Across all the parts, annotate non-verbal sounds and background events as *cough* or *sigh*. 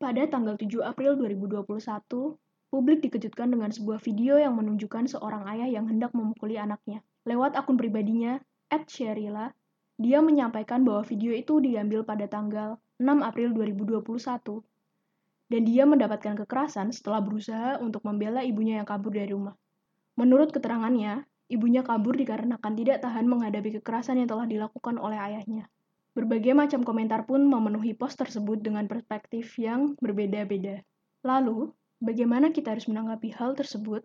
Pada tanggal 7 April 2021, publik dikejutkan dengan sebuah video yang menunjukkan seorang ayah yang hendak memukuli anaknya. Lewat akun pribadinya, @sherila, dia menyampaikan bahwa video itu diambil pada tanggal 6 April 2021 dan dia mendapatkan kekerasan setelah berusaha untuk membela ibunya yang kabur dari rumah. Menurut keterangannya, ibunya kabur dikarenakan tidak tahan menghadapi kekerasan yang telah dilakukan oleh ayahnya. Berbagai macam komentar pun memenuhi post tersebut dengan perspektif yang berbeda-beda. Lalu, bagaimana kita harus menanggapi hal tersebut?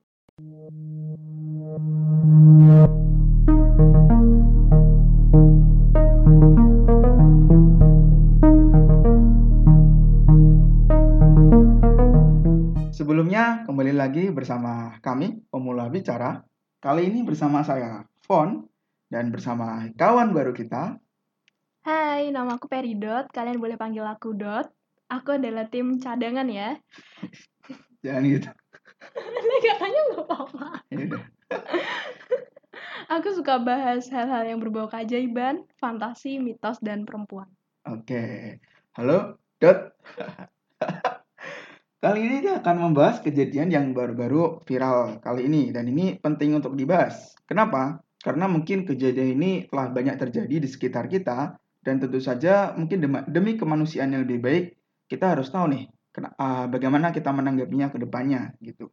Sebelumnya, kembali lagi bersama kami, Pemula Bicara. Kali ini bersama saya, Fon, dan bersama kawan baru kita, Hai, nama aku Peridot. Kalian boleh panggil aku Dot. Aku adalah tim cadangan ya. jangan gitu. *laughs* Katanya nggak apa-apa. Aku suka bahas hal-hal yang berbau keajaiban, fantasi, mitos, dan perempuan. Oke, halo, Dot. *laughs* Kali ini kita akan membahas kejadian yang baru-baru viral kali ini, dan ini penting untuk dibahas. Kenapa? Karena mungkin kejadian ini telah banyak terjadi di sekitar kita, dan tentu saja mungkin demi, kemanusiaan yang lebih baik, kita harus tahu nih uh, bagaimana kita menanggapinya ke depannya gitu.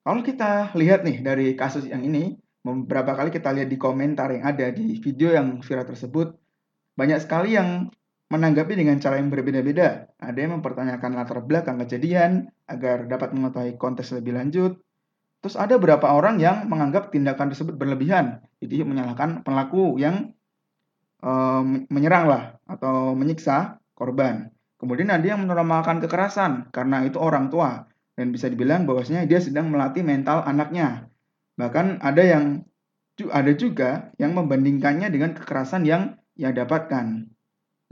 Kalau kita lihat nih dari kasus yang ini, beberapa kali kita lihat di komentar yang ada di video yang viral tersebut, banyak sekali yang menanggapi dengan cara yang berbeda-beda. Ada yang mempertanyakan latar belakang kejadian agar dapat mengetahui konteks lebih lanjut. Terus ada beberapa orang yang menganggap tindakan tersebut berlebihan, jadi menyalahkan pelaku yang menyerang lah atau menyiksa korban. Kemudian ada yang menormalkan kekerasan karena itu orang tua dan bisa dibilang bahwasanya dia sedang melatih mental anaknya. Bahkan ada yang ada juga yang membandingkannya dengan kekerasan yang ia dapatkan.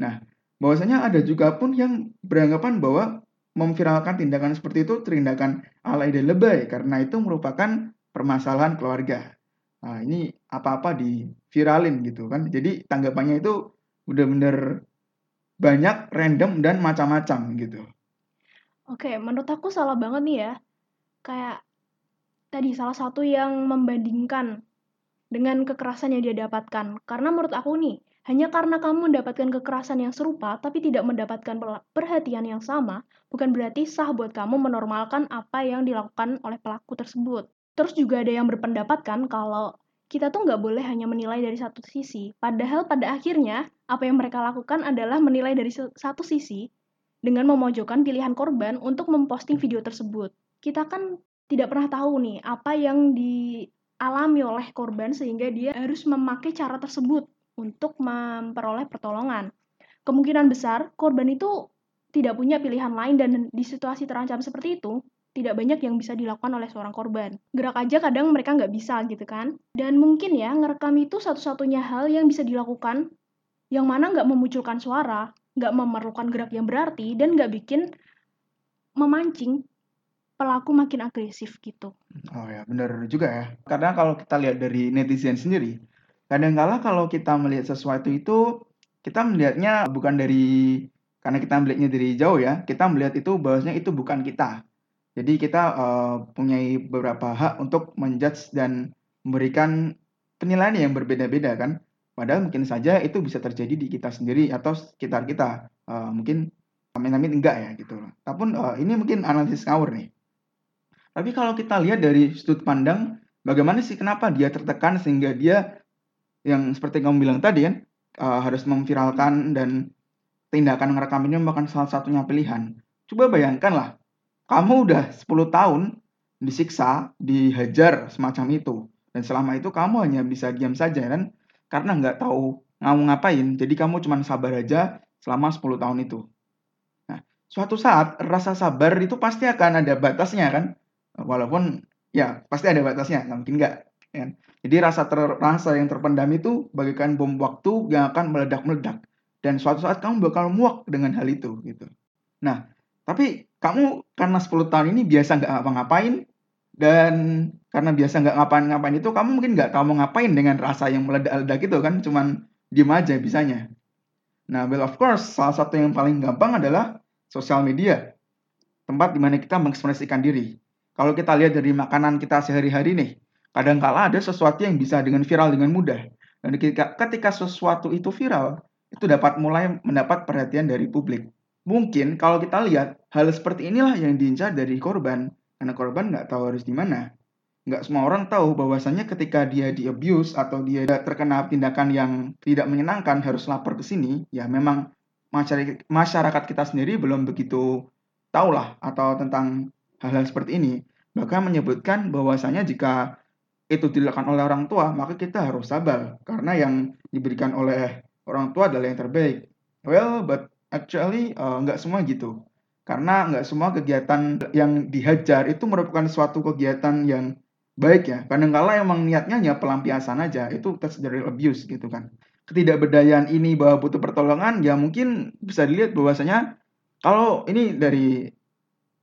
Nah, bahwasanya ada juga pun yang beranggapan bahwa memviralkan tindakan seperti itu tindakan alay dan lebay karena itu merupakan permasalahan keluarga. Nah, ini apa-apa diviralin gitu kan. Jadi tanggapannya itu benar-benar banyak, random dan macam-macam gitu. Oke, menurut aku salah banget nih ya. Kayak tadi salah satu yang membandingkan dengan kekerasan yang dia dapatkan. Karena menurut aku nih, hanya karena kamu mendapatkan kekerasan yang serupa tapi tidak mendapatkan perhatian yang sama, bukan berarti sah buat kamu menormalkan apa yang dilakukan oleh pelaku tersebut. Terus juga ada yang berpendapat kan kalau kita tuh nggak boleh hanya menilai dari satu sisi. Padahal pada akhirnya, apa yang mereka lakukan adalah menilai dari satu sisi dengan memojokkan pilihan korban untuk memposting video tersebut. Kita kan tidak pernah tahu nih apa yang dialami oleh korban sehingga dia harus memakai cara tersebut untuk memperoleh pertolongan. Kemungkinan besar korban itu tidak punya pilihan lain dan di situasi terancam seperti itu tidak banyak yang bisa dilakukan oleh seorang korban. Gerak aja kadang mereka nggak bisa gitu kan. Dan mungkin ya ngerekam itu satu-satunya hal yang bisa dilakukan yang mana nggak memunculkan suara, nggak memerlukan gerak yang berarti, dan nggak bikin memancing pelaku makin agresif gitu. Oh ya, benar juga ya. Karena kalau kita lihat dari netizen sendiri, kadangkala kalau kita melihat sesuatu itu, kita melihatnya bukan dari karena kita melihatnya dari jauh ya, kita melihat itu bahwasanya itu bukan kita. Jadi kita uh, punya beberapa hak untuk menjudge dan memberikan penilaian yang berbeda-beda kan. Padahal mungkin saja itu bisa terjadi di kita sendiri atau sekitar kita. Uh, mungkin amit-amit enggak ya gitu. Tapi uh, ini mungkin analisis ngawur nih. Tapi kalau kita lihat dari sudut pandang, bagaimana sih kenapa dia tertekan sehingga dia yang seperti kamu bilang tadi kan uh, harus memviralkan dan tindakan ngerekam ini merupakan salah satunya pilihan. Coba bayangkanlah, kamu udah 10 tahun disiksa, dihajar semacam itu. Dan selama itu kamu hanya bisa diam saja kan, karena nggak tahu mau ngapain. Jadi kamu cuma sabar aja selama 10 tahun itu. Nah, suatu saat rasa sabar itu pasti akan ada batasnya kan walaupun ya pasti ada batasnya nggak mungkin nggak ya. jadi rasa ter, rasa yang terpendam itu bagaikan bom waktu yang akan meledak-meledak dan suatu saat kamu bakal muak dengan hal itu gitu nah tapi kamu karena 10 tahun ini biasa nggak ngapa-ngapain dan karena biasa nggak ngapain-ngapain itu kamu mungkin nggak tahu mau ngapain dengan rasa yang meledak-ledak itu kan cuman diem aja bisanya nah well of course salah satu yang paling gampang adalah sosial media, tempat di mana kita mengekspresikan diri. Kalau kita lihat dari makanan kita sehari-hari nih, kadang-kala ada sesuatu yang bisa dengan viral dengan mudah. Dan ketika, ketika sesuatu itu viral, itu dapat mulai mendapat perhatian dari publik. Mungkin kalau kita lihat, hal seperti inilah yang diincar dari korban. Karena korban nggak tahu harus di mana. Nggak semua orang tahu bahwasanya ketika dia di abuse atau dia terkena tindakan yang tidak menyenangkan harus lapor ke sini, ya memang masyarakat kita sendiri belum begitu tahu lah atau tentang hal-hal seperti ini. Bahkan menyebutkan bahwasanya jika itu dilakukan oleh orang tua, maka kita harus sabar karena yang diberikan oleh orang tua adalah yang terbaik. Well, but actually uh, nggak semua gitu. Karena nggak semua kegiatan yang dihajar itu merupakan suatu kegiatan yang baik ya. Kadang-kala emang niatnya hanya pelampiasan aja, itu terjadi abuse gitu kan. Ketidakberdayaan ini bahwa butuh pertolongan, ya mungkin bisa dilihat bahwasanya kalau ini dari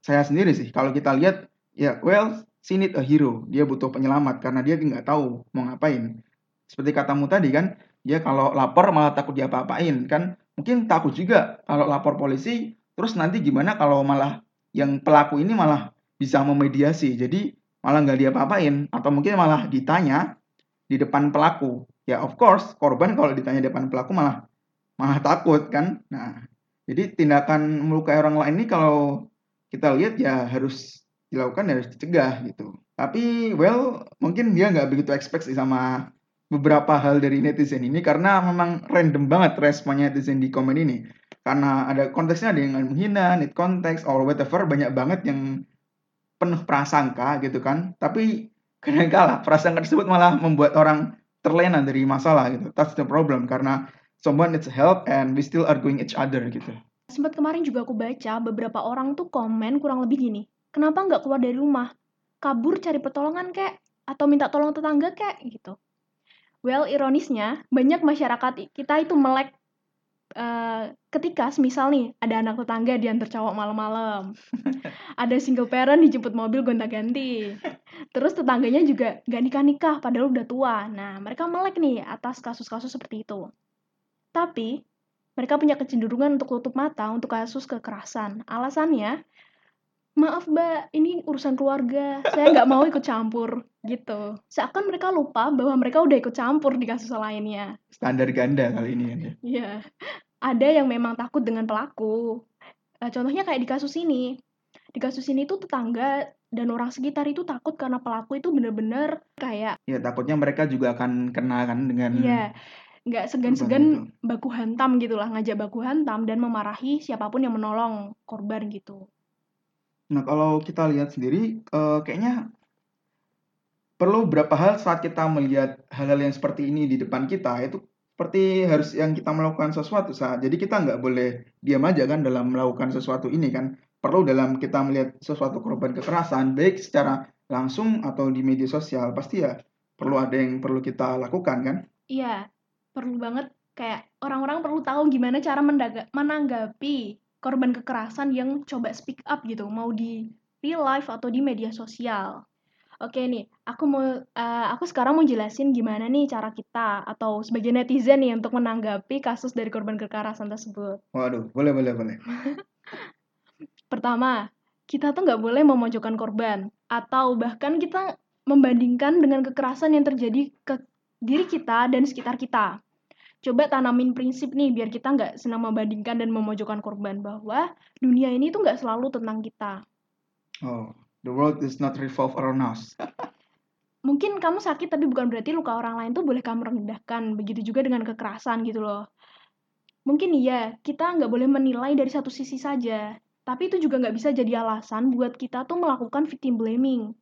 saya sendiri sih, kalau kita lihat ya well she need a hero. Dia butuh penyelamat karena dia nggak tahu mau ngapain. Seperti katamu tadi kan, dia kalau lapor malah takut diapa-apain kan. Mungkin takut juga kalau lapor polisi, terus nanti gimana kalau malah yang pelaku ini malah bisa memediasi. Jadi malah nggak diapa-apain atau mungkin malah ditanya di depan pelaku. Ya of course, korban kalau ditanya di depan pelaku malah malah takut kan. Nah, jadi tindakan melukai orang lain ini kalau kita lihat ya harus dilakukan harus dicegah gitu. Tapi well mungkin dia nggak begitu expect sih sama beberapa hal dari netizen ini karena memang random banget responnya netizen di komen ini. Karena ada konteksnya ada yang menghina, need konteks, or whatever, banyak banget yang penuh prasangka gitu kan. Tapi kadang kala prasangka tersebut malah membuat orang terlena dari masalah gitu. That's the problem karena someone needs help and we still arguing each other gitu. Sempat kemarin juga aku baca beberapa orang tuh komen kurang lebih gini. Kenapa nggak keluar dari rumah? Kabur cari pertolongan kek? Atau minta tolong tetangga kek? Gitu. Well, ironisnya, banyak masyarakat kita itu melek uh, ketika semisal nih ada anak tetangga diantar cowok malam-malam. *laughs* Ada single parent dijemput mobil gonta-ganti. Terus tetangganya juga gak nikah-nikah padahal udah tua. Nah mereka melek nih atas kasus-kasus seperti itu. Tapi mereka punya kecenderungan untuk tutup mata untuk kasus kekerasan. Alasannya maaf mbak ini urusan keluarga. Saya nggak mau ikut campur gitu. Seakan mereka lupa bahwa mereka udah ikut campur di kasus lainnya. Standar ganda kali ini ya. Iya. Ada yang memang takut dengan pelaku. Uh, contohnya kayak di kasus ini. Di kasus ini tuh tetangga dan orang sekitar itu takut karena pelaku itu bener-bener kayak ya takutnya mereka juga akan kena kan dengan iya. Nggak segan-segan baku hantam gitulah ngajak baku hantam dan memarahi siapa pun yang menolong korban gitu Nah, kalau kita lihat sendiri, uh, kayaknya perlu berapa hal saat kita melihat hal-hal yang seperti ini di depan kita, itu seperti harus yang kita melakukan sesuatu saat. Jadi kita nggak boleh diam aja kan dalam melakukan sesuatu ini kan. Perlu dalam kita melihat sesuatu korban kekerasan, baik secara langsung atau di media sosial, pasti ya perlu ada yang perlu kita lakukan kan? Iya, perlu banget kayak orang-orang perlu tahu gimana cara menanggapi korban kekerasan yang coba speak up gitu, mau di real life atau di media sosial. Oke nih, aku mau uh, aku sekarang mau jelasin gimana nih cara kita atau sebagai netizen nih untuk menanggapi kasus dari korban kekerasan tersebut. Waduh, boleh boleh boleh. *laughs* Pertama, kita tuh nggak boleh memojokkan korban atau bahkan kita membandingkan dengan kekerasan yang terjadi ke diri kita dan sekitar kita coba tanamin prinsip nih biar kita nggak senang membandingkan dan memojokkan korban bahwa dunia ini tuh nggak selalu tentang kita. Oh, the world is not revolve around us. Mungkin kamu sakit tapi bukan berarti luka orang lain tuh boleh kamu rendahkan. Begitu juga dengan kekerasan gitu loh. Mungkin iya, kita nggak boleh menilai dari satu sisi saja. Tapi itu juga nggak bisa jadi alasan buat kita tuh melakukan victim blaming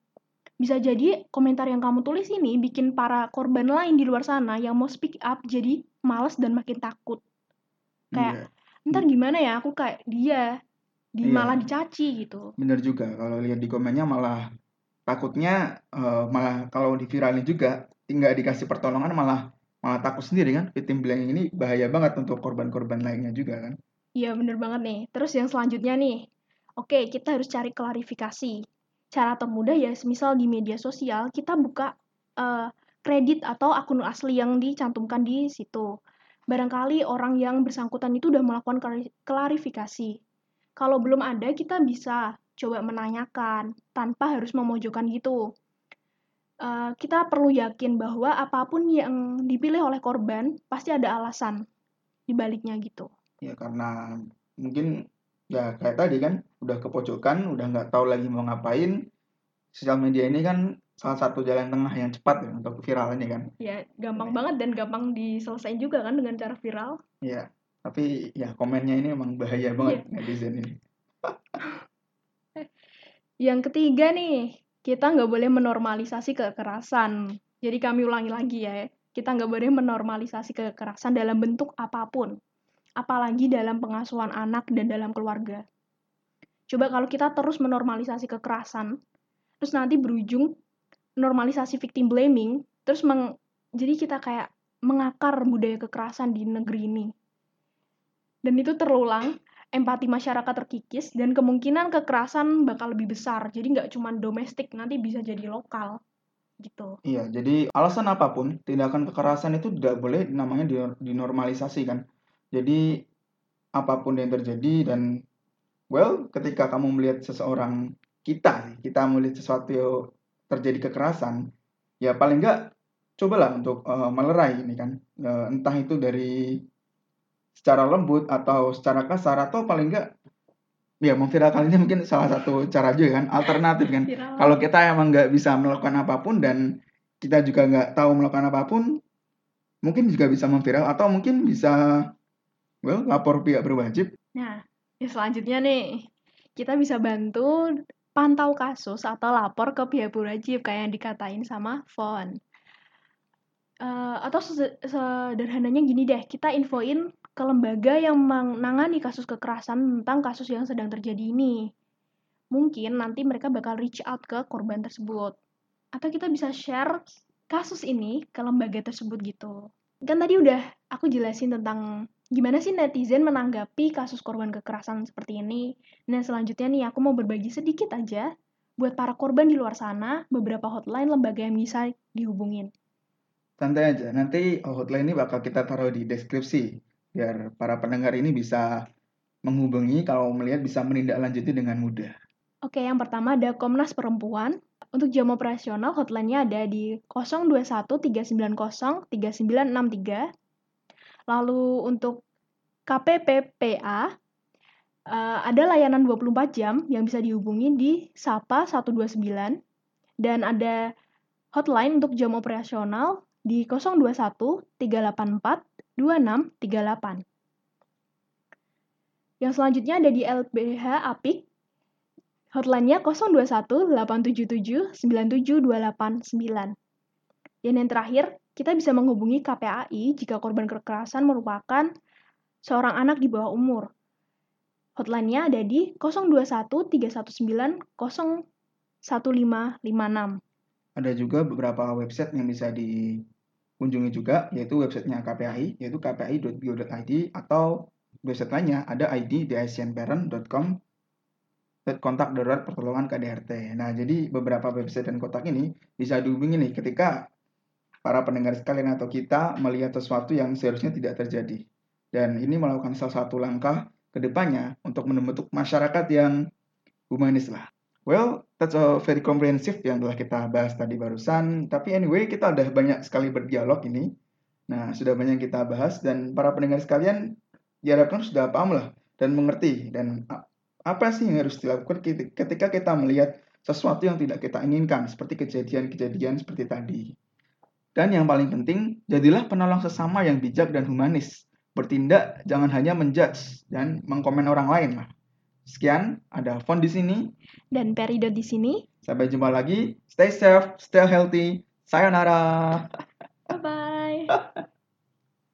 bisa jadi komentar yang kamu tulis ini bikin para korban lain di luar sana yang mau speak up jadi malas dan makin takut. Kayak yeah. ntar gimana ya aku kayak dia di yeah. malah dicaci gitu. Bener juga kalau lihat di komennya malah takutnya uh, malah kalau diviralin juga tinggal dikasih pertolongan malah malah takut sendiri kan victim blaming ini bahaya banget untuk korban-korban lainnya juga kan. Iya bener banget nih. Terus yang selanjutnya nih oke kita harus cari klarifikasi. Cara termudah ya semisal di media sosial kita buka uh, kredit atau akun asli yang dicantumkan di situ. Barangkali orang yang bersangkutan itu udah melakukan klarifikasi. Kalau belum ada, kita bisa coba menanyakan tanpa harus memojokkan gitu. Uh, kita perlu yakin bahwa apa pun yang dipilih oleh korban pasti ada alasan di baliknya gitu. Ya karena mungkin ya kayak tadi kan udah kepojokan, udah nggak tahu lagi mau ngapain. Sosial media ini kan salah satu jalan tengah yang cepat ya untuk viral ini kan. Ya gampang ya. banget dan gampang diselesaikan juga kan dengan cara viral. Iya, tapi ya komennya ini emang bahaya banget ya. netizen ini. *laughs* Yang ketiga nih, kita nggak boleh menormalisasi kekerasan. Jadi kami ulangi lagi ya, kita nggak boleh menormalisasi kekerasan dalam bentuk apa pun apalagi dalam pengasuhan anak dan dalam keluarga. Coba kalau kita terus menormalisasi kekerasan, terus nanti berujung normalisasi victim blaming, terus meng, jadi kita kayak mengakar budaya kekerasan di negeri ini. Dan itu terulang, empati masyarakat terkikis, dan kemungkinan kekerasan bakal lebih besar. Jadi nggak cuma domestik, nanti bisa jadi lokal. Gitu. Iya, jadi alasan apa pun, tindakan kekerasan itu tidak boleh namanya dinormalisasi kan. Jadi apa pun yang terjadi dan well ketika kamu melihat seseorang kita kita melihat sesuatu terjadi kekerasan ya paling enggak cobalah untuk uh, melerai ini kan. Uh, entah itu dari secara lembut atau secara kasar atau paling enggak ya memviralkan ini mungkin salah satu cara juga kan alternatif kan. Kalau kita emang nggak bisa melakukan apa pun dan kita juga nggak tahu melakukan apa pun mungkin juga bisa memviral atau mungkin bisa Well, lapor pihak berwajib. Nah, ya selanjutnya nih, kita bisa bantu pantau kasus atau lapor ke pihak berwajib kayak yang dikatain sama Fon. Uh, atau sederhananya gini deh, kita infoin ke lembaga yang menangani kasus kekerasan tentang kasus yang sedang terjadi ini. Mungkin nanti mereka bakal reach out ke korban tersebut. Atau kita bisa share kasus ini ke lembaga tersebut gitu. Kan tadi udah aku jelasin tentang gimana sih netizen menanggapi kasus korban kekerasan seperti ini? Nah, selanjutnya nih aku mau berbagi sedikit aja buat para korban di luar sana beberapa hotline lembaga yang bisa dihubungin. Santai aja, nanti hotline ini bakal kita taruh di deskripsi biar para pendengar ini bisa menghubungi kalau melihat bisa menindaklanjuti dengan mudah. Oke, yang pertama ada Komnas Perempuan. Untuk jam operasional hotline-nya ada di 021 390 3963 Lalu untuk KPPPA uh, eh, ada layanan 24 jam yang bisa dihubungi di SAPA 129 dan ada hotline untuk jam operasional di 021 384 2638. Yang selanjutnya ada di LBH Apik. Hotline-nya 021 877 97289. Dan yang terakhir, kita bisa menghubungi KPAI jika korban kekerasan merupakan seorang anak di bawah umur. Hotline-nya ada di 021 319 01556. Ada juga beberapa website yang bisa dikunjungi juga, yaitu websitenya KPAI, yaitu kpai.go.id, atau website lainnya ada id di asianparent.com kontak darurat pertolongan KDRT. Nah, jadi beberapa website dan kontak ini bisa dihubungi nih ketika para pendengar sekalian atau kita melihat sesuatu yang seharusnya tidak terjadi. Dan ini melakukan salah satu langkah ke depannya untuk membentuk masyarakat yang humanis lah. Well, that's a very comprehensive yang telah kita bahas tadi barusan. Tapi anyway, kita udah banyak sekali berdialog ini. Nah, sudah banyak kita bahas dan para pendengar sekalian diharapkan sudah paham lah dan mengerti dan apa sih yang harus dilakukan ketika kita melihat sesuatu yang tidak kita inginkan seperti kejadian-kejadian seperti tadi. Dan yang paling penting, jadilah penolong sesama yang bijak dan humanis. Bertindak jangan hanya menjudge dan mengkomen orang lain lah. Sekian, ada Fon di sini. Dan Perido di sini. Sampai jumpa lagi. Stay safe, stay healthy. Sayonara. *laughs* Bye-bye. *laughs*